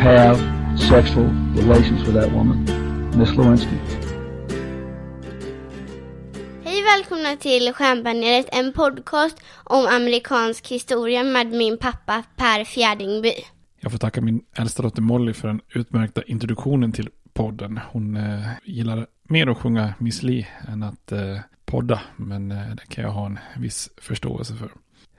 have sexual relations with that woman, Miss Lewinsky. Hej välkomna till Stjärnbaneret, en podcast om amerikansk historia med min pappa Per Fjärdingby. Jag får tacka min äldsta dotter Molly för den utmärkta introduktionen till podden. Hon eh, gillar mer att sjunga Miss Li än att eh, podda, men eh, det kan jag ha en viss förståelse för.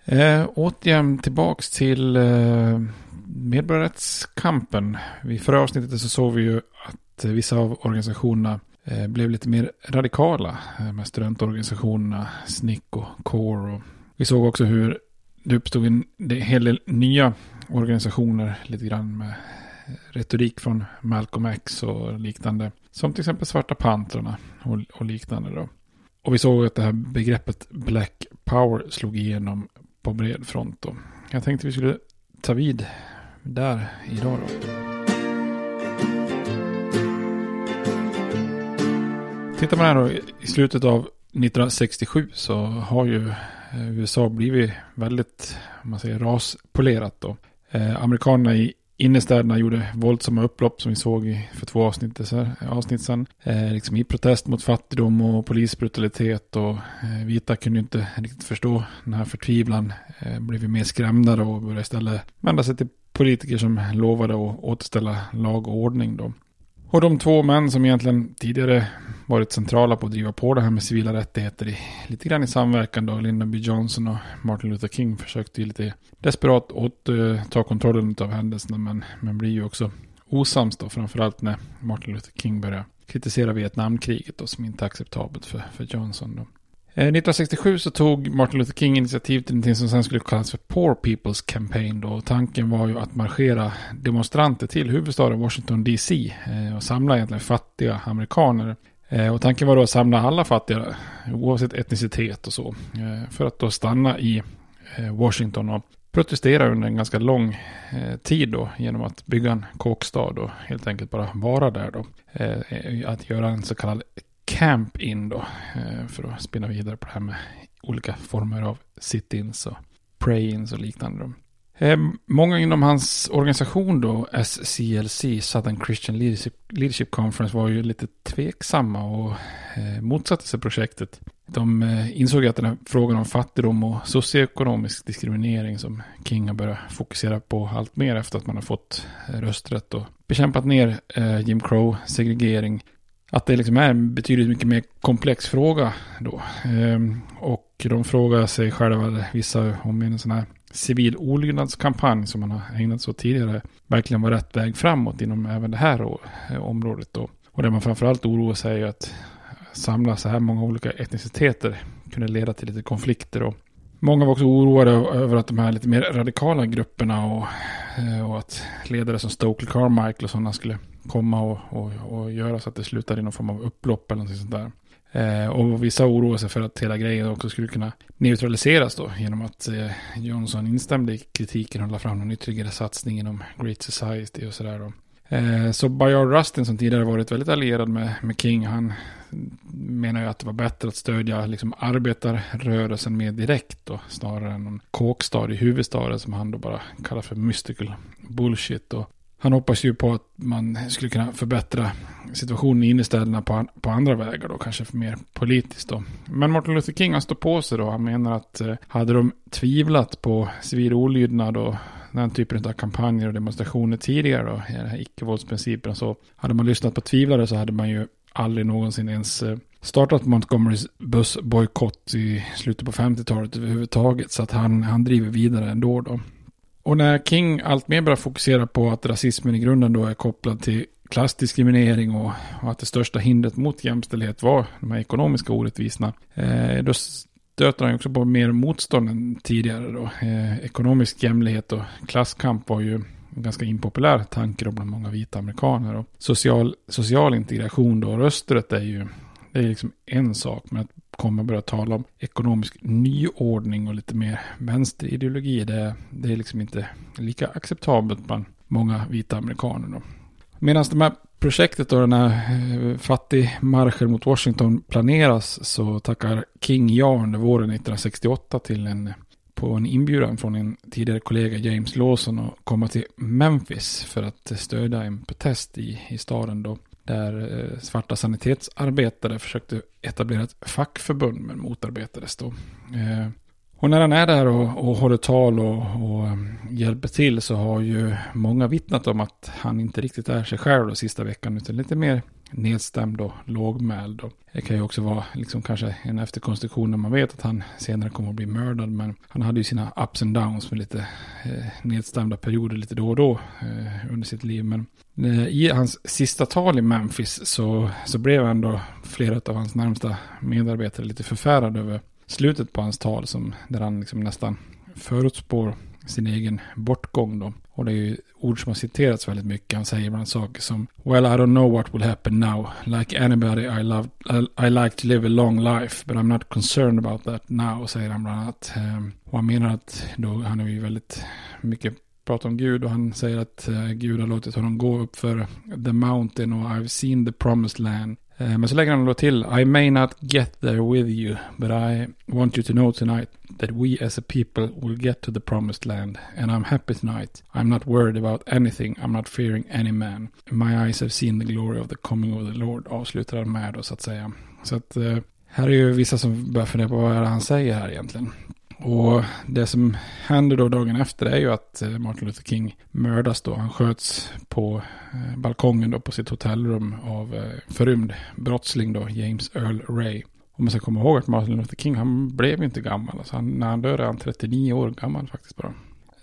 Eh, återigen tillbaks till eh, medborgarrättskampen. I förra avsnittet så såg vi ju att vissa av organisationerna eh, blev lite mer radikala eh, med studentorganisationerna SNIC och CORE. Och vi såg också hur det uppstod en hel del nya organisationer lite grann med retorik från Malcolm X och liknande. Som till exempel Svarta Pantrarna och, och liknande då. Och vi såg att det här begreppet Black Power slog igenom på bred front då. Jag tänkte vi skulle ta vid där idag då. Tittar man här då i slutet av 1967 så har ju eh, USA blivit väldigt, om man säger raspolerat då. Eh, amerikanerna i innerstäderna gjorde våldsamma upplopp som vi såg för två avsnitt, så här, avsnitt sedan. Eh, liksom i protest mot fattigdom och polisbrutalitet och eh, vita kunde inte riktigt förstå den här förtvivlan. Eh, blev mer skrämda då och började istället vända sig till politiker som lovade att återställa lag och ordning då. Och de två män som egentligen tidigare varit centrala på att driva på det här med civila rättigheter i, lite grann i samverkan då. Lyndon B. Johnson och Martin Luther King försökte ju lite desperat att uh, eh, ta kontrollen av händelserna men, men blir ju också osams då. Framförallt när Martin Luther King börjar kritisera Vietnamkriget då som inte är acceptabelt för, för Johnson då. Eh, 1967 så tog Martin Luther King initiativ till någonting som sen skulle kallas för Poor People's Campaign. Då. Tanken var ju att marschera demonstranter till huvudstaden Washington DC eh, och samla egentligen fattiga amerikaner. Eh, och tanken var då att samla alla fattiga, oavsett etnicitet och så, för att då stanna i Washington och protestera under en ganska lång tid då genom att bygga en kåkstad och helt enkelt bara vara där då. Att göra en så kallad camp in då. Eh, för att spinna vidare på det här med olika former av sit-ins och pray-ins och liknande. Då. Eh, många inom hans organisation då, SCLC, Southern Christian Leadership, Leadership Conference, var ju lite tveksamma och eh, motsatte sig projektet. De insåg att den här frågan om fattigdom och socioekonomisk diskriminering som King har börjat fokusera på allt mer efter att man har fått rösträtt och bekämpat ner Jim Crow, segregering, att det liksom är en betydligt mycket mer komplex fråga då. Ehm, och de frågar sig själva, vissa, om en sån här civil olydnadskampanj som man har ägnat sig åt tidigare verkligen var rätt väg framåt inom även det här eh, området då. Och det man framförallt oroar sig är att samla så här många olika etniciteter kunde leda till lite konflikter och Många var också oroade över att de här lite mer radikala grupperna och, eh, och att ledare som Stokely Carmichael och sådana skulle komma och, och, och göra så att det slutar i någon form av upplopp eller något sånt där. Eh, och vissa oroar sig för att hela grejen också skulle kunna neutraliseras då genom att eh, Johnson instämde i kritiken och la fram någon ytterligare satsning inom Great Society och sådär då. Eh, så Bayard Rustin som tidigare varit väldigt allierad med, med King, han menar ju att det var bättre att stödja liksom arbetarrörelsen mer direkt då, snarare än någon kåkstad i huvudstaden som han då bara kallar för mystical bullshit. Och han hoppas ju på att man skulle kunna förbättra situationen i innerstäderna på, på andra vägar då, kanske mer politiskt då. Men Martin Luther King han står på sig då, han menar att eh, hade de tvivlat på civil olydnad och den typen av kampanjer och demonstrationer tidigare då, i den här icke-våldsprincipen så hade man lyssnat på tvivlare så hade man ju aldrig någonsin ens eh, startat Montgomerys bussbojkott i slutet på 50-talet överhuvudtaget. Så att han, han driver vidare ändå då. Och när King alltmer börjar fokusera på att rasismen i grunden då är kopplad till klassdiskriminering och, och att det största hindret mot jämställdhet var de här ekonomiska orättvisorna. Eh, då stöter han också på mer motstånd än tidigare då. Eh, ekonomisk jämlikhet och klasskamp var ju en ganska impopulär tanke bland många vita amerikaner. Och social, social integration då, rösträtt är ju det är liksom en sak. Men att komma och börja tala om ekonomisk nyordning och lite mer vänsterideologi. Det, det är liksom inte lika acceptabelt bland många vita amerikaner. Då. Medan de här projektet och den här eh, fattigmarschen mot Washington planeras så tackar King ja under våren 1968 till en på en inbjudan från en tidigare kollega James Lawson att komma till Memphis för att stödja en protest i, i staden då. Där eh, svarta sanitetsarbetare försökte etablera ett fackförbund men motarbetades då. Eh, och när han är där och, och håller tal och, och ehm, hjälper till så har ju många vittnat om att han inte riktigt är sig själv då sista veckan utan lite mer nedstämd och lågmäld. Och det kan ju också vara liksom kanske en efterkonstruktion när man vet att han senare kommer att bli mördad. Men han hade ju sina ups and downs med lite eh, nedstämda perioder lite då och då eh, under sitt liv. Men eh, i hans sista tal i Memphis så, så blev ändå flera av hans närmsta medarbetare lite förfärade över slutet på hans tal som, där han liksom nästan förutspår sin egen bortgång då. Och det är ju ord som har citerats väldigt mycket. Han säger bland saker som Well I don't know what will happen now. Like anybody I love I, I like to live a long life but I'm not concerned about that now. Säger han bland annat. Ehm, och han menar att då, han är ju väldigt mycket pratar om Gud och han säger att eh, Gud har låtit honom gå upp för the mountain och I've seen the promised land. Eh, men så lägger han då till I may not get there with you but I want you to know tonight that we as a people will get to the promised land and I'm happy tonight. I'm not worried about anything. I'm not fearing any man. My eyes have seen the glory of the coming of the Lord. Avslutar han med då så att säga. Så att eh, här är ju vissa som börjar fundera på vad är det han säger här egentligen. Och det som händer då dagen efter är ju att eh, Martin Luther King mördas då. Han sköts på eh, balkongen då på sitt hotellrum av eh, förrymd brottsling då, James Earl Ray. Om man ska komma ihåg att Martin Luther King, han blev inte gammal. Alltså han, när han dör är han 39 år gammal faktiskt bara.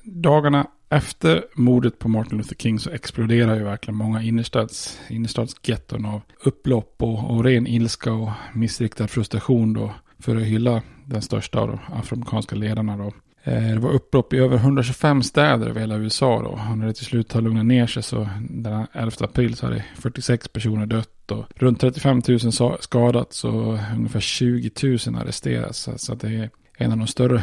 Dagarna efter mordet på Martin Luther King så exploderar ju verkligen många innerstads, innerstadsgetton av upplopp och, och ren ilska och missriktad frustration då för att hylla den största av de afroamerikanska ledarna då. Eh, det var upplopp i över 125 städer över hela USA då. Och när det till slut har lugnat ner sig så den 11 april så hade 46 personer dött och runt 35 000 skadats och ungefär 20 000 arresterats. Så att det är en av de större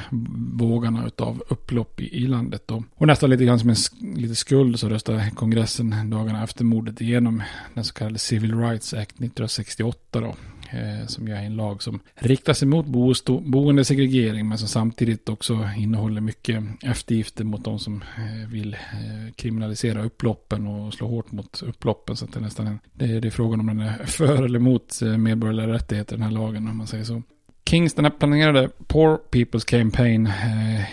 vågarna av upplopp i, i landet. Då. Och nästan lite grann som en lite skuld så röstade kongressen dagarna efter mordet igenom den så kallade Civil Rights Act 1968 då. Eh, som är en lag som riktar sig mot boendesegregering men som samtidigt också innehåller mycket eftergifter mot de som eh, vill eh, kriminalisera upploppen och slå hårt mot upploppen. Så att det är nästan en, det är, det är frågan om den är för eller emot eh, medborgerliga rättigheter, den här lagen om man säger så. Kings, den här planerade Poor People's Campaign, eh,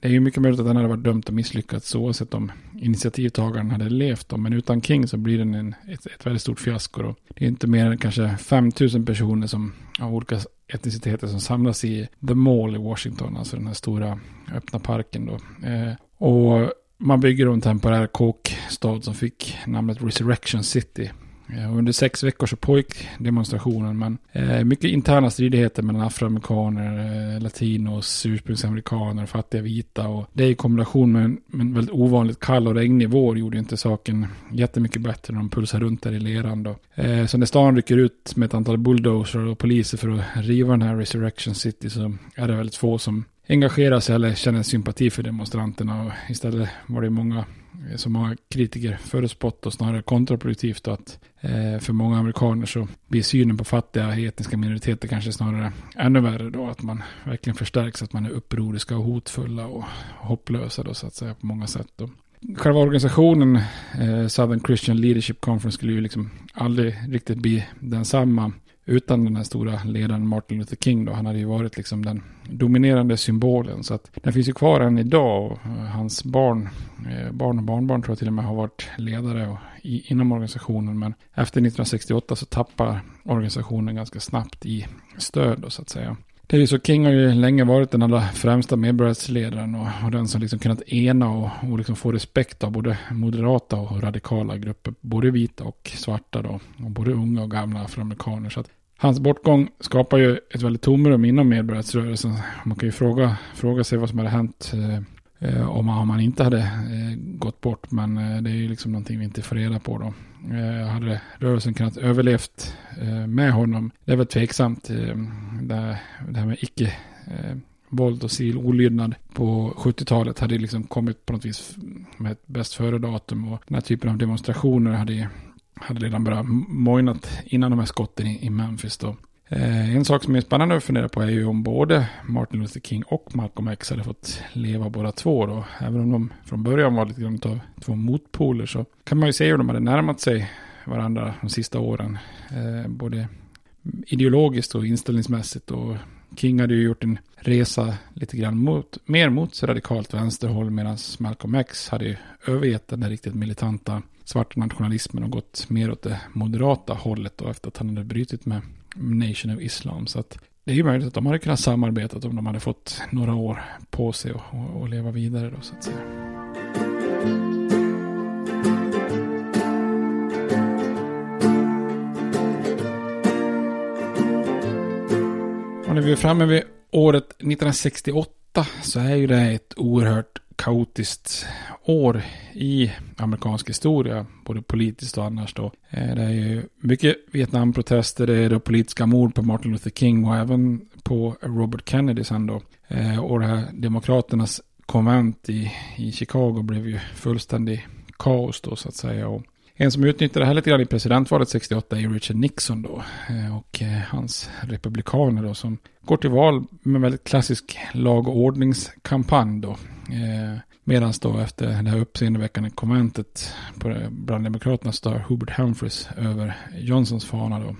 det är ju mycket möjligt att den hade varit dömt att misslyckats oavsett om initiativtagaren hade levt. Då. Men utan King så blir den en, ett, ett väldigt stort fiasko. Då. Det är inte mer än kanske 5000 personer som av olika etniciteter som samlas i The Mall i Washington, alltså den här stora öppna parken. Då. Eh, och man bygger då en temporär kåkstad som fick namnet Resurrection City. Eh, under sex veckor så pågick demonstrationen, men eh, mycket interna stridigheter mellan afroamerikaner, eh, latinos, ursprungsamerikaner, fattiga vita och det i kombination med en, med en väldigt ovanligt kall och regnig vår gjorde inte saken jättemycket bättre när de pulsade runt där i leran då. Eh, så när stan rycker ut med ett antal bulldozer och poliser för att riva den här Resurrection City så är det väldigt få som engagerar sig eller känner sympati för demonstranterna och istället var det många Eh, som många kritiker förutspått och snarare kontraproduktivt att eh, för många amerikaner så blir synen på fattiga etniska minoriteter kanske snarare ännu värre då att man verkligen förstärks att man är upproriska och hotfulla och hopplösa då så att säga på många sätt då. Själva organisationen eh, Southern Christian Leadership Conference skulle ju liksom aldrig riktigt bli densamma utan den här stora ledaren Martin Luther King då. Han hade ju varit liksom den dominerande symbolen. Så att den finns ju kvar än idag. Och eh, hans barn, eh, barn och barnbarn tror jag till och med har varit ledare och, i, inom organisationen. Men efter 1968 så tappar organisationen ganska snabbt i stöd då, så att säga. Det är ju så, King har ju länge varit den allra främsta medborgarrättsledaren och, och den som liksom kunnat ena och, och liksom få respekt av både moderata och radikala grupper, både vita och svarta då, och både unga och gamla afroamerikaner. Så att Hans bortgång skapar ju ett väldigt tomrum inom medborgarrättsrörelsen. Man kan ju fråga, fråga sig vad som hade hänt eh, om, han, om han inte hade eh, gått bort. Men eh, det är ju liksom någonting vi inte får reda på då. Eh, hade rörelsen kunnat överlevt eh, med honom? Det är väl tveksamt. Eh, det, det här med icke eh, våld och civil olydnad på 70-talet hade liksom kommit på något vis med ett bäst före-datum. Och den här typen av demonstrationer hade hade redan börjat mojnat innan de här skotten i, Memphis då. Eh, en sak som är spännande att fundera på är ju om både Martin Luther King och Malcolm X hade fått leva båda två då. Även om de från början var lite grann av två motpoler så kan man ju se hur de hade närmat sig varandra de sista åren. Eh, både ideologiskt och inställningsmässigt och King hade ju gjort en resa lite grann mot, mer mot radikalt vänsterhåll medan Malcolm X hade ju övergett den där riktigt militanta svarta nationalismen och gått mer åt det moderata hållet då efter att han hade brutit med Nation of Islam. Så att det är ju möjligt att de hade kunnat samarbeta om de hade fått några år på sig och, och, och leva vidare då så att säga. Och när vi är framme vid året 1968 så är ju det ett oerhört kaotiskt år i amerikansk historia, både politiskt och annars då. Eh, det är ju mycket Vietnamprotester, det är då politiska mord på Martin Luther King och även på Robert Kennedy sen då. Eh, och det här demokraternas konvent i, i Chicago blev ju fullständig kaos då så att säga. Och en som utnyttjade det här lite grann i presidentvalet 68 är Richard Nixon då. Eh, och eh, hans republikaner då som går till val med en väldigt klassisk lag och ordningskampanj då. Eh, Medan då efter det här uppseendeväckande konventet på, bland Demokraterna står Hubert Humphreys över Johnsons fana då,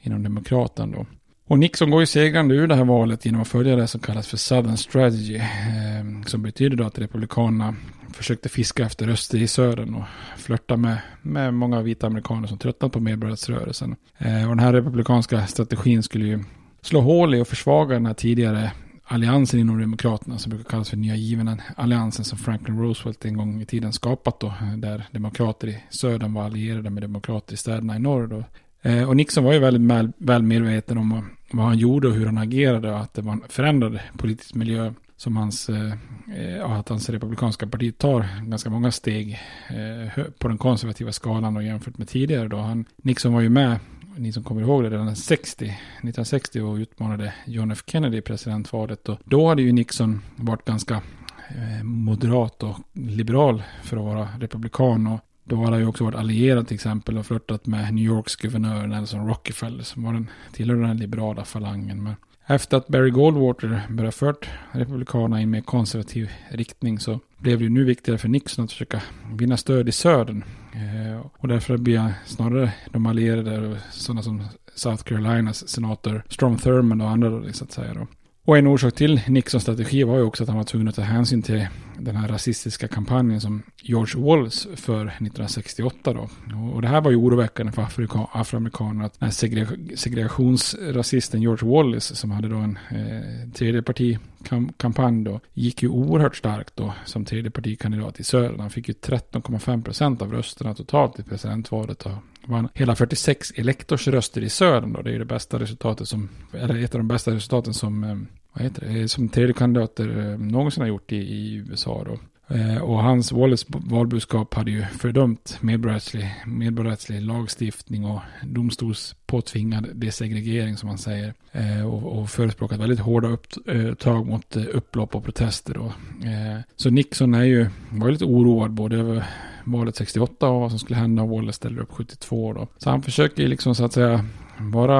inom Demokraten då. Och Nixon går ju segrande ur det här valet genom att följa det som kallas för Southern Strategy. Eh, som betyder då att Republikanerna försökte fiska efter röster i södern och flörta med, med många vita amerikaner som tröttnat på medborgarrättsrörelsen. Eh, och den här republikanska strategin skulle ju slå hål i och försvaga den här tidigare alliansen inom Demokraterna som brukar kallas för Nya Given. Alliansen som Franklin Roosevelt en gång i tiden skapat då. Där demokrater i södern var allierade med demokrater i städerna i norr. Då. Eh, och Nixon var ju väldigt väl medveten om vad han gjorde och hur han agerade och att det var en förändrad politisk miljö som hans, eh, att hans republikanska parti tar ganska många steg eh, på den konservativa skalan och jämfört med tidigare då. Han, Nixon var ju med, ni som kommer ihåg det, redan 60, 1960 och utmanade John F. Kennedy i presidentvalet. Och då hade ju Nixon varit ganska eh, moderat och liberal för att vara republikan. Och då hade han ju också varit allierad till exempel och flörtat med New Yorks guvernör Nelson Rockefeller som var den, tillhörde den liberala falangen. Men efter att Barry Goldwater började fört Republikanerna i en mer konservativ riktning så blev det ju nu viktigare för Nixon att försöka vinna stöd i södern. Eh, och därför blir snarare de allierade, sådana som South Carolinas senator Strom Thurmond och andra då, så att säga. Då. Och en orsak till Nixons strategi var ju också att han var tvungen att ta hänsyn till den här rasistiska kampanjen som George Wallace för 1968 då. Och det här var ju oroväckande för afroamerikaner att den här segregationsrasisten George Wallace som hade då en eh, tredjepartikampanj då gick ju oerhört starkt då som tredjepartikandidat i södern. Han fick ju 13,5 procent av rösterna totalt i presidentvalet och vann hela 46 elektorsröster i södern då. Det är ju det bästa resultatet som, eller ett av de bästa resultaten som eh, vad heter det, eh, som tredje kandidater eh, någonsin har gjort i, i USA då. Och hans Wallace valbudskap hade ju fördömt medborgarrättslig, medborgarrättslig lagstiftning och domstolspåtvingad desegregering som man säger. Och, och förespråkat väldigt hårda upptag mot upplopp och protester. Då. Så Nixon är ju, var ju lite oroad både över valet 68 och vad som skulle hända om Wallace ställer upp 72 då. Så han försöker liksom så att säga vara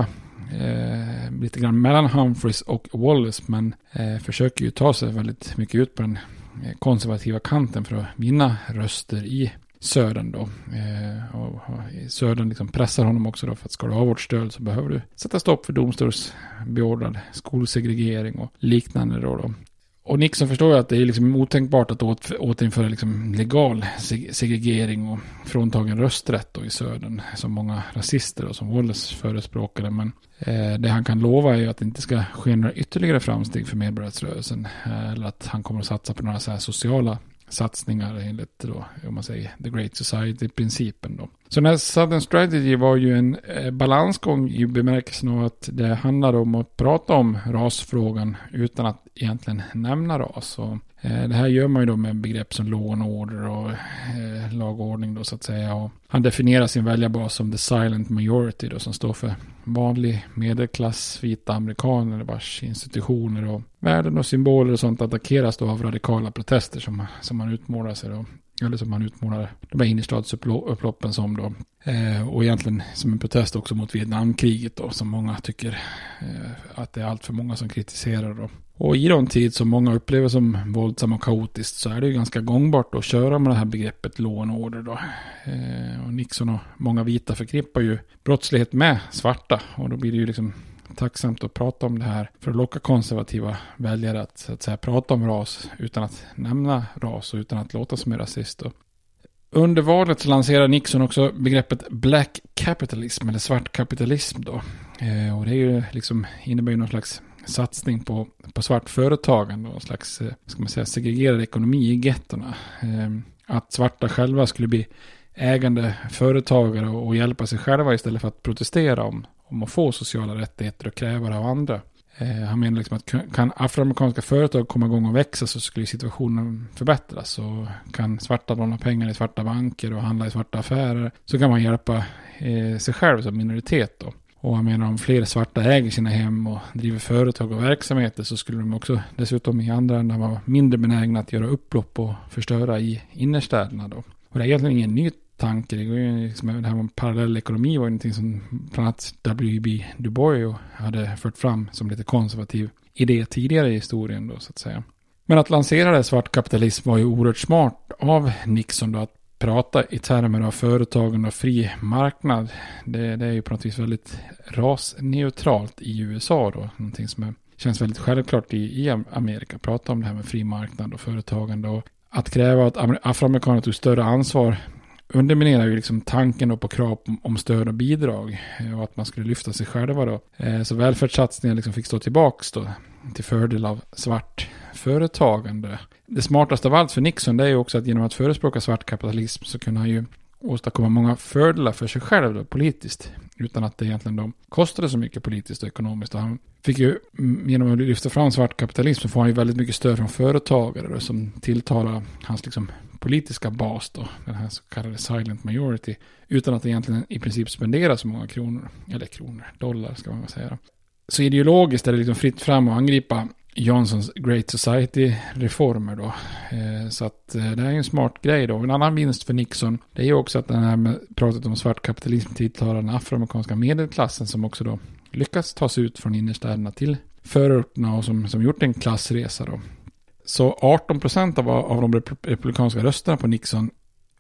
eh, lite grann mellan Humphreys och Wallace. Men eh, försöker ju ta sig väldigt mycket ut på den eh, konservativa kanten för att vinna röster i södern då. Eh, och, och södern liksom pressar honom också då för att ska du ha vårt stöd så behöver du sätta stopp för domstolsbeordrad skolsegregering och liknande då. då. Och Nixon förstår ju att det är liksom otänkbart att återinföra liksom legal segregering och fråntagen rösträtt då i södern. Som många rasister och som Wallace förespråkade. Men eh, det han kan lova är ju att det inte ska ske några ytterligare framsteg för medborgarrättsrörelsen. Eh, eller att han kommer att satsa på några så här sociala satsningar enligt då, om man säger the great society-principen då. Så den här Southern Strategy var ju en eh, balansgång i bemärkelsen av att det handlade om att prata om rasfrågan utan att egentligen nämna ras. Så, eh, det här gör man ju då med begrepp som lånorder order och eh, lagordning då så att säga. Och han definierar sin väljarbas som the silent majority då som står för vanlig medelklass vita amerikaner vars institutioner och värden och symboler och sånt attackeras då av radikala protester som, som man utmålar sig då eller som man utmålar de här innerstadsupploppen som då. Eh, och egentligen som en protest också mot Vietnamkriget då, som många tycker eh, att det är allt för många som kritiserar då. Och i de tid som många upplever som våldsam och kaotiskt så är det ju ganska gångbart att köra med det här begreppet lån och order då. Eh, och Nixon och många vita förknippar ju brottslighet med svarta och då blir det ju liksom tacksamt att prata om det här för att locka konservativa väljare att, så att säga, prata om ras utan att nämna ras och utan att låta som en rasist. Då. Under valet så lanserade Nixon också begreppet black capitalism eller svart kapitalism då. Eh, och det är ju liksom, innebär ju någon slags satsning på, på svart företagande och slags, eh, ska man säga, segregerad ekonomi i gettorna. Eh, att svarta själva skulle bli ägande företagare och hjälpa sig själva istället för att protestera om, om att få sociala rättigheter och kräva det av andra. Eh, han menar liksom att kan afroamerikanska företag komma igång och växa så skulle situationen förbättras. Och kan svarta låna pengar i svarta banker och handla i svarta affärer så kan man hjälpa eh, sig själv som minoritet då. Och han menar om fler svarta äger sina hem och driver företag och verksamheter så skulle de också dessutom i andra änden vara mindre benägna att göra upplopp och förstöra i innerstäderna då. Och det är egentligen ingen ny tanke. Det, går ju liksom, det här med parallell ekonomi var ju någonting som bland annat W.B. Du Bois hade fört fram som lite konservativ idé tidigare i historien då så att säga. Men att lansera det svart kapitalism var ju oerhört smart av Nixon då att prata i termer av företagande och fri marknad. Det, det är ju på något vis väldigt rasneutralt i USA då. Någonting som är, känns väldigt självklart i, i Amerika. Prata om det här med fri marknad och företagande. Och att kräva att afroamerikaner tog större ansvar underminerar ju liksom tanken på krav om stöd och bidrag eh, och att man skulle lyfta sig själva då. Eh, så välfärdssatsningar liksom fick stå tillbaks då till fördel av svart företagande. Det smartaste av allt för Nixon det är ju också att genom att förespråka svart kapitalism så kunde han ju åstadkomma många fördelar för sig själv då, politiskt. Utan att det egentligen då kostade så mycket politiskt och ekonomiskt. Och han fick ju, mm, genom att lyfta fram svart kapitalism, så får han ju väldigt mycket stöd från företagare då, som tilltalar hans liksom, politiska bas då, den här så kallade silent majority, utan att egentligen i princip spendera så många kronor, eller kronor, dollar ska man väl säga. Så ideologiskt är det liksom fritt fram att angripa Johnsons Great Society-reformer då. Eh, så att eh, det här är en smart grej då. En annan vinst för Nixon, det är ju också att den här med pratet om svart kapitalism tilltalar den afroamerikanska medelklassen som också då lyckats ta sig ut från innerstäderna till förorterna och som, som gjort en klassresa då. Så 18 procent av, av de republikanska rösterna på Nixon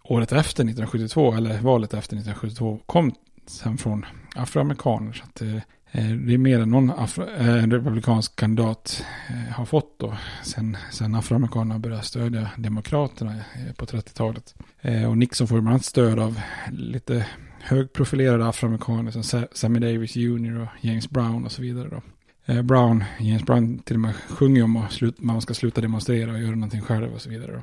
året efter 1972, eller valet efter 1972, kom sen från afroamerikaner. Så att, eh, eh, det är mer än någon afro, eh, republikansk kandidat eh, har fått då, sen, sen afroamerikanerna började stödja demokraterna eh, på 30-talet. Eh, och Nixon får bland annat stöd av lite högprofilerade afroamerikaner som Sammy Davis Jr. och James Brown och så vidare då. Eh, Brown, James Brown till och med sjunger om att man ska sluta demonstrera och göra någonting själv och så vidare. Då.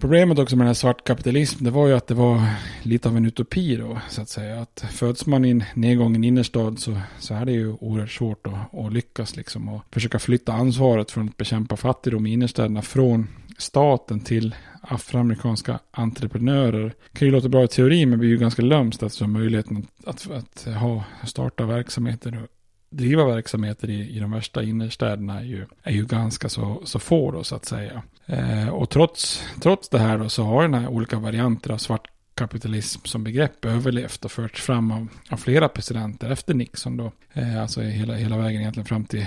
Problemet också med den här svartkapitalismen det var ju att det var lite av en utopi då, så att säga. Att föds man i en nedgången innerstad så, så är det ju oerhört svårt att, att lyckas liksom och försöka flytta ansvaret från att bekämpa fattigdom i innerstäderna från staten till afroamerikanska entreprenörer. Det kan ju låta bra i teorin men blir ju ganska lömskt alltså möjligheten att, att, att ha, starta verksamheter driva verksamheter i, i de värsta innerstäderna är ju, är ju ganska så, så få då så att säga. Eh, och trots, trots det här då så har den här olika varianter av svart kapitalism som begrepp överlevt och förts fram av, av flera presidenter efter Nixon då. Eh, alltså hela, hela vägen egentligen fram till,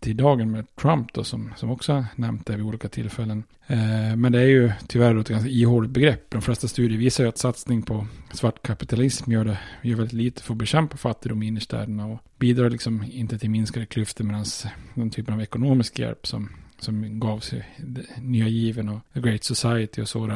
till dagen med Trump då som, som också nämnt det vid olika tillfällen. Eh, men det är ju tyvärr ett ganska ihåligt begrepp. De flesta studier visar ju att satsning på svart kapitalism gör, det, gör väldigt lite för att bekämpa fattigdom i innerstäderna och bidrar liksom inte till minskade klyftor medan den typen av ekonomisk hjälp som som gavs i nya given och The Great Society och så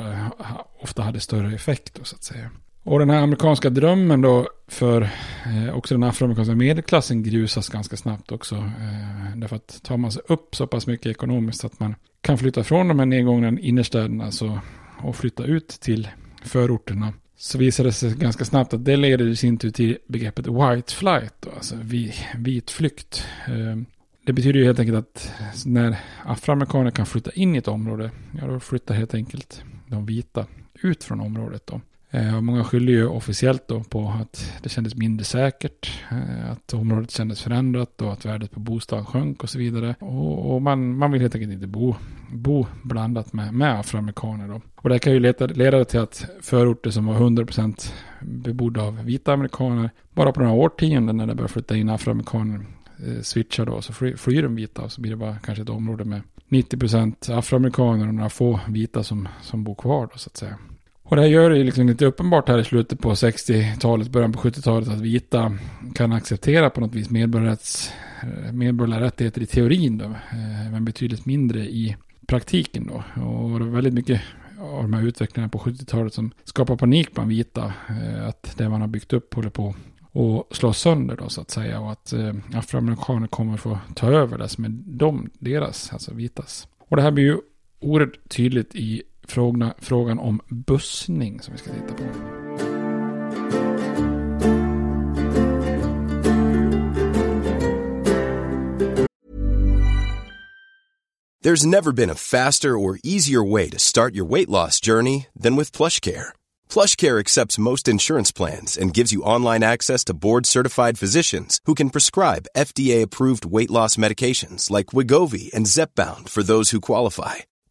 ofta hade större effekt då, så att säga. Och den här amerikanska drömmen då för eh, också den afroamerikanska medelklassen grusas ganska snabbt också. Eh, därför att tar man sig upp så pass mycket ekonomiskt att man kan flytta från de här nedgångna innerstäderna så, och flytta ut till förorterna. Så visar det sig ganska snabbt att det leder i sin tur till begreppet white flight, då, alltså vit flykt. Eh, det betyder ju helt enkelt att när afroamerikaner kan flytta in i ett område, ja då flyttar helt enkelt de vita ut från området då. Eh, många skyller ju officiellt då på att det kändes mindre säkert, eh, att området kändes förändrat och att värdet på bostaden sjönk och så vidare. Och, och man, man vill helt enkelt inte bo, bo blandat med, med afroamerikaner då. Och det kan ju leda, leda till att förorter som var 100% bebodda av vita amerikaner, bara på några årtionden när det börjar flytta in afroamerikaner, eh, switchar då, så flyr, flyr de vita och så blir det bara kanske ett område med 90% afroamerikaner och några få vita som, som bor kvar då så att säga. Och det här gör det liksom lite uppenbart här i slutet på 60-talet, början på 70-talet att vita kan acceptera på något vis medborgerliga rättigheter i teorin då, eh, men betydligt mindre i praktiken då. Och det var väldigt mycket av de här utvecklingarna på 70-talet som skapar panik bland vita, eh, att det man har byggt upp håller på att slås sönder då så att säga och att eh, afroamerikaner kommer få ta över det som är de, deras, alltså vitas. Och det här blir ju oerhört tydligt i frågna, frågan om bussning som vi ska titta på. There's never been a faster or easier way to start your weight loss journey than with PlushCare. PlushCare accepts most insurance plans and gives you online access to board-certified physicians who can prescribe FDA-approved weight loss medications like Wigovi and Zepbound for those who qualify.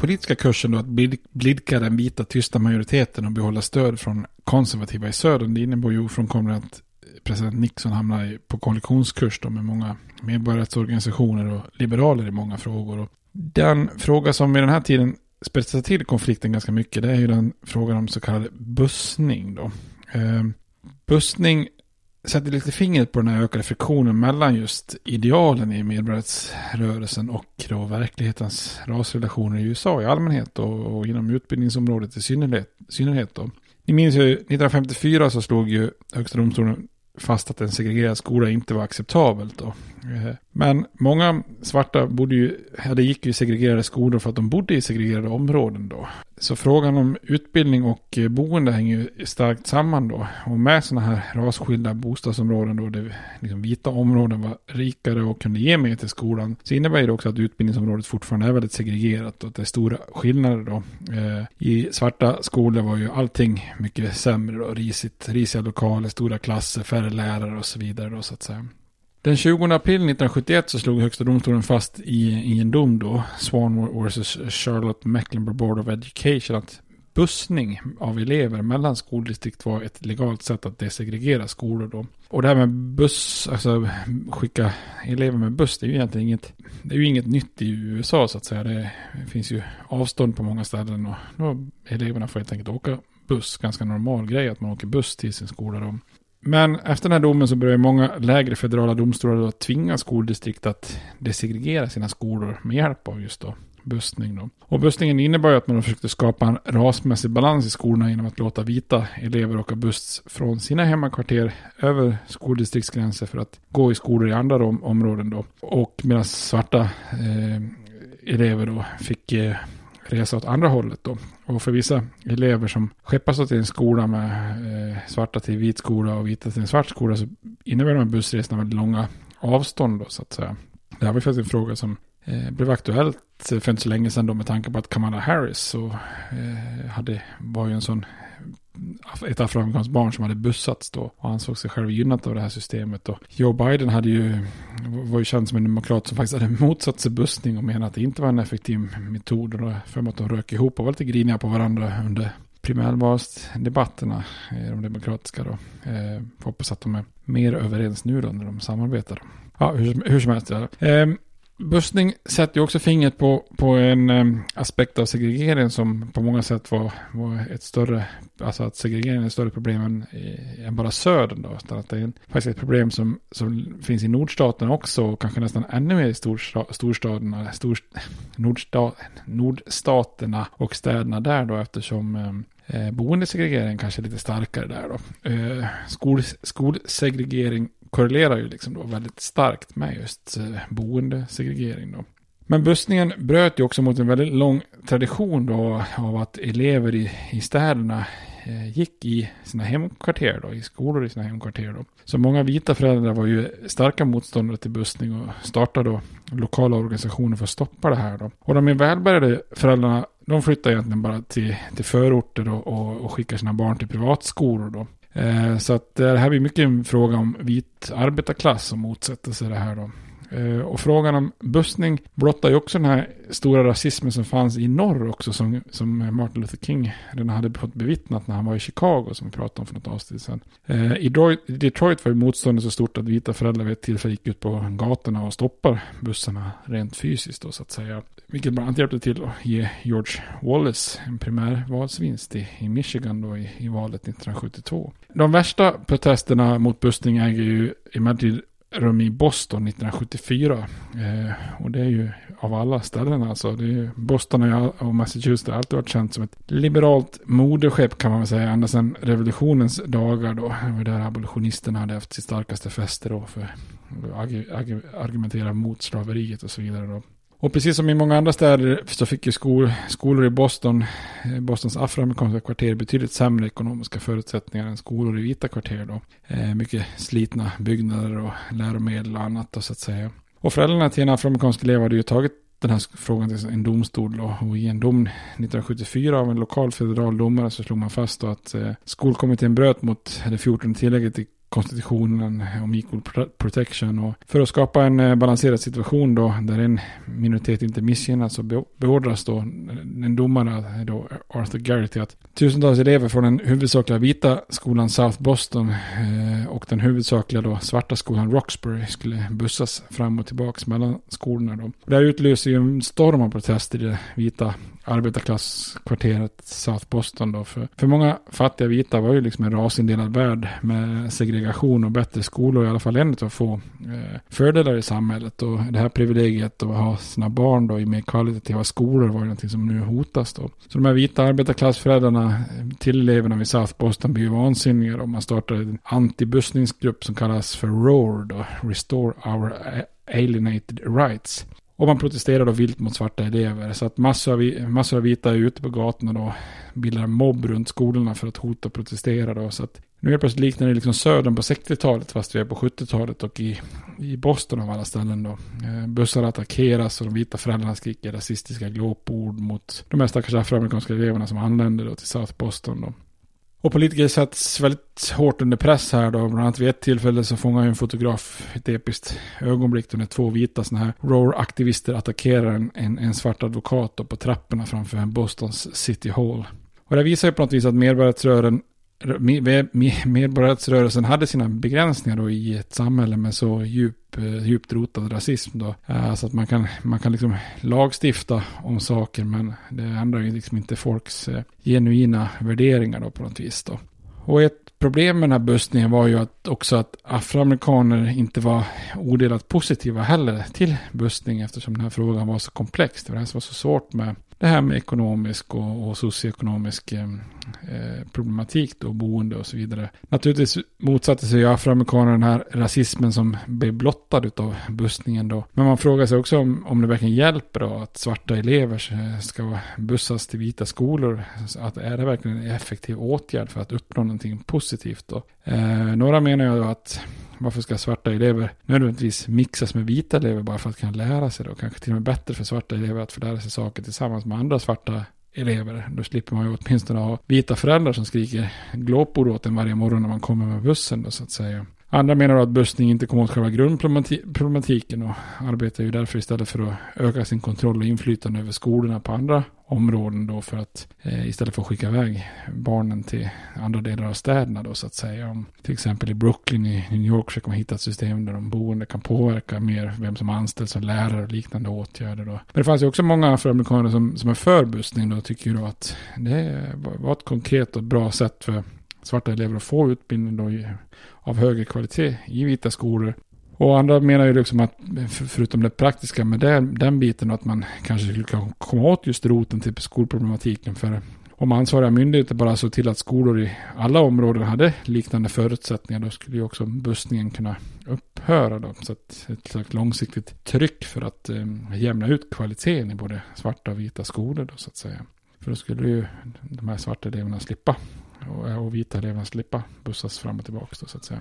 politiska kursen då att blidka den vita tysta majoriteten och behålla stöd från konservativa i södern. Det innebar ju ofrånkomligt att president Nixon hamnar på koalitionskurs då med många medborgarrättsorganisationer och liberaler i många frågor. Och den fråga som vid den här tiden spetsar till konflikten ganska mycket det är ju den frågan om så kallad bussning då. Eh, bussning sätter lite fingret på den här ökade friktionen mellan just idealen i medborgarrättsrörelsen och då verklighetens rasrelationer i USA i allmänhet och, och inom utbildningsområdet i synnerhet. synnerhet då. Ni minns ju 1954 så slog ju Högsta domstolen fast att en segregerad skola inte var acceptabelt. Då. Eh, men många svarta bodde ju, eller gick ju i segregerade skolor för att de bodde i segregerade områden då. Så frågan om utbildning och eh, boende hänger ju starkt samman då. Och med sådana här rasskilda bostadsområden då, där liksom vita områden var rikare och kunde ge mer till skolan, så innebär det också att utbildningsområdet fortfarande är väldigt segregerat och att det är stora skillnader då. Eh, I svarta skolor var ju allting mycket sämre då, risigt, risiga lokaler, stora klasser, färre lärare och så vidare då så att säga. Den 20 april 1971 så slog Högsta domstolen fast i, i en dom då, Swan vs. Charlotte Mecklenburg Board of Education, att bussning av elever mellan skoldistrikt var ett legalt sätt att desegregera skolor då. Och det här med buss, alltså skicka elever med buss, det är ju egentligen inget, det är ju inget nytt i USA så att säga. Det finns ju avstånd på många ställen och då eleverna får helt enkelt åka buss, ganska normal grej att man åker buss till sin skola då. Men efter den här domen så börjar många lägre federala domstolar att tvinga skoldistrikt att desegregera sina skolor med hjälp av just då bussning. Då. Och bussningen innebar ju att man försökte skapa en rasmässig balans i skolorna genom att låta vita elever åka buss från sina hemmakvarter över skoldistriktsgränser för att gå i skolor i andra om områden då. Och medan svarta eh, elever då fick eh, resa åt andra hållet då. Och för vissa elever som skeppas till en skola med eh, svarta till vit skola och vita till en svart skola så innebär de här bussresorna väldigt långa avstånd då så att säga. Det här var faktiskt en fråga som eh, blev aktuellt för inte så länge sedan då med tanke på att Kamala Harris så, eh, hade, var ju en sån ett afroamerikanskt barn som hade bussats då och ansåg sig själv gynnat av det här systemet. Och Joe Biden hade ju, var ju känd som en demokrat som faktiskt hade motsatt sig bussning och menade att det inte var en effektiv metod. Och för att de rök ihop och var lite griniga på varandra under primärvalsdebatterna, eh, de demokratiska då. Eh, hoppas att de är mer överens nu då när de samarbetar. Ja, hur, hur som helst. Ja. Eh, Bussning sätter ju också fingret på, på en um, aspekt av segregering som på många sätt var, var ett större, alltså att segregeringen är ett större problem än, än bara södern då. Utan att det är en, faktiskt ett problem som, som finns i nordstaterna också och kanske nästan ännu mer i storsta, storstaderna, stor, nordsta, nordstaterna och städerna där då eftersom eh, eh boendesegregering kanske är lite starkare där då. Eh, skol, skolsegregering korrelerar ju liksom då väldigt starkt med just eh, boendesegregering då. Men bussningen bröt ju också mot en väldigt lång tradition då av att elever i, i städerna eh, gick i sina hemkvarter då, i skolor i sina hemkvarter då. Så många vita föräldrar var ju starka motståndare till bussning och startade då lokala organisationer för att stoppa det här då. Och de välbärgade föräldrarna, de flyttade egentligen bara till, till förorter då, och, och skickade sina barn till privatskolor då. Eh, så att det här blir mycket en fråga om vit arbetarklass som motsätter sig det här då. Eh, och frågan om bussning blottar ju också den här stora rasismen som fanns i norr också som, som Martin Luther King redan hade fått bevittnat när han var i Chicago som vi pratade om för något avsnitt sedan. Eh, I Detroit var ju motståndet så stort att vita föräldrar vid ett tillfälle gick ut på gatorna och stoppar bussarna rent fysiskt då så att säga. Vilket bland annat hjälpte till att ge George Wallace en primärvalsvinst i, i Michigan då i, i valet 1972. De värsta protesterna mot bussning äger ju emellertid rum i Boston 1974. Eh, och det är ju av alla ställen alltså. Det är ju, Boston och Massachusetts har alltid varit känt som ett liberalt moderskepp kan man väl säga. Ända sedan revolutionens dagar då. Det var där abolitionisterna hade haft sitt starkaste fäste då. För att argumentera mot slaveriet och så vidare då. Och precis som i många andra städer så fick ju skol, skolor i Boston, eh, Bostons afroamerikanska kvarter, betydligt sämre ekonomiska förutsättningar än skolor i vita kvarter då. Eh, mycket slitna byggnader och läromedel och annat då, så att säga. Och föräldrarna till en afroamerikansk elev hade ju tagit den här frågan till en domstol då, och i en dom 1974 av en lokal federal domare så slog man fast då att eh, skolkommittén bröt mot det 14 tillägget i konstitutionen om equal protection. Och för att skapa en eh, balanserad situation då, där en minoritet inte missgynnas så beordras då en domare, då Arthur Garrity, att tusentals elever från den huvudsakliga vita skolan South Boston eh, och den huvudsakliga då svarta skolan Roxbury skulle bussas fram och tillbaka mellan skolorna. Då. Det här utlöser ju en storm av protester i det vita arbetarklasskvarteret South Boston då. För, för många fattiga vita var ju liksom en rasindelad värld med segregation och bättre skolor, i alla fall en av få eh, fördelar i samhället. Och det här privilegiet att ha sina barn då i mer kvalitativa skolor var ju någonting som nu hotas då. Så de här vita arbetarklassföräldrarna till eleverna vid South Boston blir ju vansinniga då. Man startar en antibussningsgrupp som kallas för ROAR då, Restore Our Alienated Rights. Och man protesterar då vilt mot svarta elever. Så att massor av, massor av vita är ute på gatorna då. Bildar mobb runt skolorna för att hota och protestera då. Så att nu är det plötsligt liknar det liksom södern på 60-talet fast vi är på 70-talet och i, i Boston av alla ställen då. Eh, bussar attackeras och de vita föräldrarna skriker rasistiska glåpord mot de här stackars afroamerikanska eleverna som anländer då till South Boston då. Och politiker sätts väldigt hårt under press här då. Bland annat vid ett tillfälle så fångar en fotograf ett episkt ögonblick då när två vita sådana här Roar-aktivister attackerar en, en, en, svart advokat då på trapporna framför Bostons City Hall. Och det visar ju på något vis att medborgarrättsrörelsen medborgarrättsrörelsen hade sina begränsningar då i ett samhälle med så djup, djupt eh, rotad rasism. Då. Eh, så att man kan, man kan liksom lagstifta om saker men det ändrar ju liksom inte folks eh, genuina värderingar då på något vis. Då. Och ett problem med den här bussningen var ju att också att afroamerikaner inte var odelat positiva heller till bussning eftersom den här frågan var så komplex. Det var det som var så svårt med det här med ekonomisk och, och socioekonomisk eh, eh, problematik då, boende och så vidare. Naturligtvis motsatte sig afroamerikaner den här rasismen som blev blottad av bussningen då. Men man frågar sig också om, om det verkligen hjälper då att svarta elever eh, ska bussas till vita skolor. Att är det verkligen en effektiv åtgärd för att uppnå någonting positivt då? Eh, några menar ju att varför ska svarta elever nödvändigtvis mixas med vita elever bara för att kunna lära sig det? Och kanske till och med bättre för svarta elever att få lära sig saker tillsammans med andra svarta elever. Då slipper man ju åtminstone ha vita föräldrar som skriker glåpord åt en varje morgon när man kommer med bussen då så att säga. Andra menar att bussning inte kommer åt själva grundproblematiken och arbetar ju därför istället för att öka sin kontroll och inflytande över skolorna på andra områden då för att eh, istället för att skicka iväg barnen till andra delar av städerna då så att säga. Om, till exempel i Brooklyn i New York försöker man hitta ett system där de boende kan påverka mer vem som anställs som lärare och liknande åtgärder då. Men det fanns ju också många afroamerikaner som, som är för bussning då tycker ju då att det var ett konkret och bra sätt för svarta elever att få utbildning då av högre kvalitet i vita skolor. Och andra menar ju liksom att förutom det praktiska med den, den biten att man kanske skulle kunna komma åt just roten till skolproblematiken. För om ansvariga myndigheter bara såg till att skolor i alla områden hade liknande förutsättningar då skulle ju också bussningen kunna upphöra. Då. Så att ett slags långsiktigt tryck för att eh, jämna ut kvaliteten i både svarta och vita skolor då så att säga. För då skulle ju de här svarta eleverna slippa och, och vita eleverna slippa bussas fram och tillbaka då, så att säga.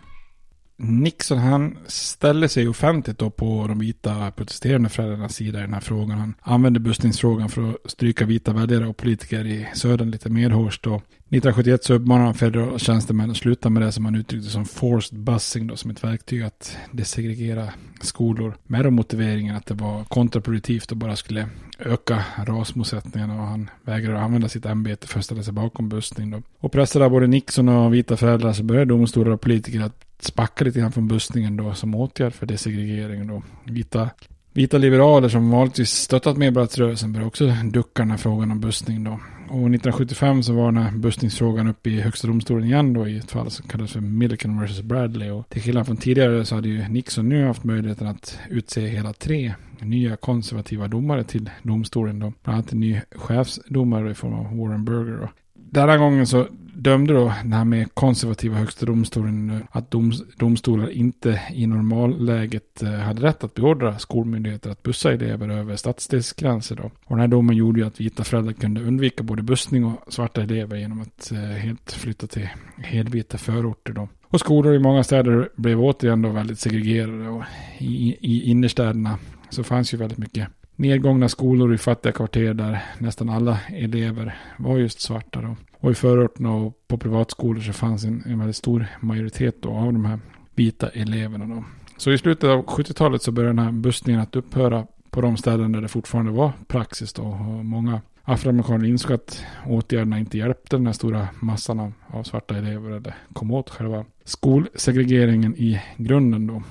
Nixon han ställer sig offentligt då på de vita protesterande föräldrarnas sida i den här frågan. Han använder bussningsfrågan för att stryka vita väljare och politiker i södern lite mer hårt. 1971 så uppmanar han federala tjänstemän att sluta med det som han uttryckte som forced bussing då, som ett verktyg att desegregera skolor. Med de motiveringen att det var kontraproduktivt och bara skulle öka rasmotsättningarna och han vägrade använda sitt ämbete för att ställa sig bakom bussning. Då. Och pressade av både Nixon och vita föräldrar så började domstolar och politiker att spacka lite grann från bussningen då som åtgärd för desegregeringen då. Vita, vita liberaler som vanligtvis stöttat medborgarrättsrörelsen började också ducka den här frågan om bussning då. Och 1975 så var den här bussningsfrågan uppe i högsta domstolen igen då i ett fall som kallades för Milliken vs. Bradley. Och till skillnad från tidigare så hade ju Nixon nu haft möjligheten att utse hela tre nya konservativa domare till domstolen då. Bland annat en ny chefsdomare i form av Warren Burger då. Den här gången så dömde då den här med konservativa högsta domstolen att dom, domstolar inte i normalläget eh, hade rätt att beordra skolmyndigheter att bussa elever över stadsdelsgränser. Då. Och den här domen gjorde ju att vita föräldrar kunde undvika både bussning och svarta elever genom att eh, helt flytta till helvita förorter. Då. Och skolor i många städer blev återigen då väldigt segregerade och i, i innerstäderna så fanns ju väldigt mycket nedgångna skolor i fattiga kvarter där nästan alla elever var just svarta. Då. Och i förorterna och på privatskolor så fanns en, en väldigt stor majoritet då av de här vita eleverna. Då. Så i slutet av 70-talet så började den här bussningen att upphöra på de ställen där det fortfarande var praxis då. Och många afroamerikaner insåg att åtgärderna inte hjälpte den här stora massan av svarta elever eller kom åt själva skolsegregeringen i grunden då.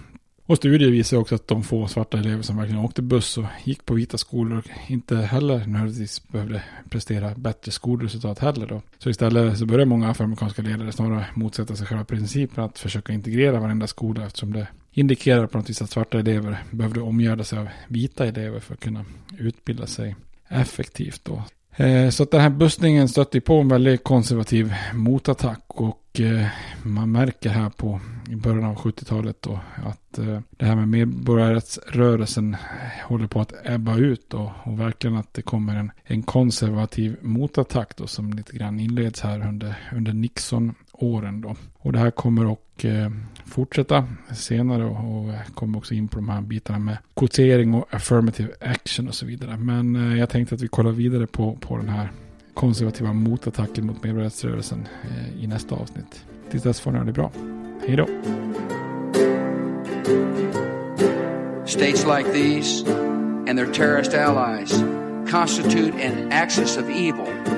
Och studier visar också att de få svarta elever som verkligen åkte buss och gick på vita skolor inte heller nödvändigtvis behövde prestera bättre skolresultat heller då. Så istället så börjar många afroamerikanska ledare snarare motsätta sig själva principen att försöka integrera varenda skola eftersom det indikerar på något vis att svarta elever behövde omgärda sig av vita elever för att kunna utbilda sig effektivt då. Eh, så att den här bussningen stötte på en väldigt konservativ motattack och eh, man märker här på i början av 70-talet då att eh, det här med medborgarrättsrörelsen håller på att ebba ut då och verkligen att det kommer en, en konservativ motattack då som lite grann inleds här under, under åren då. Och det här kommer att eh, fortsätta senare och, kommer också in på de här bitarna med kvotering och affirmative action och så vidare. Men eh, jag tänkte att vi kollar vidare på, på den här konservativa motattacken mot medborgarrättsrörelsen eh, i nästa avsnitt. Tills dess får ni ha det bra. Hej då! States like these and their terrorist allies constitute an axis of evil.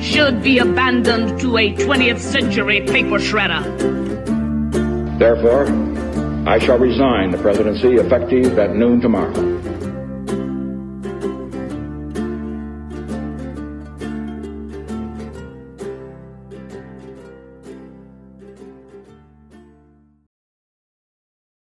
should be abandoned to a 20th century paper shredder. Therefore, I shall resign the presidency effective at noon tomorrow.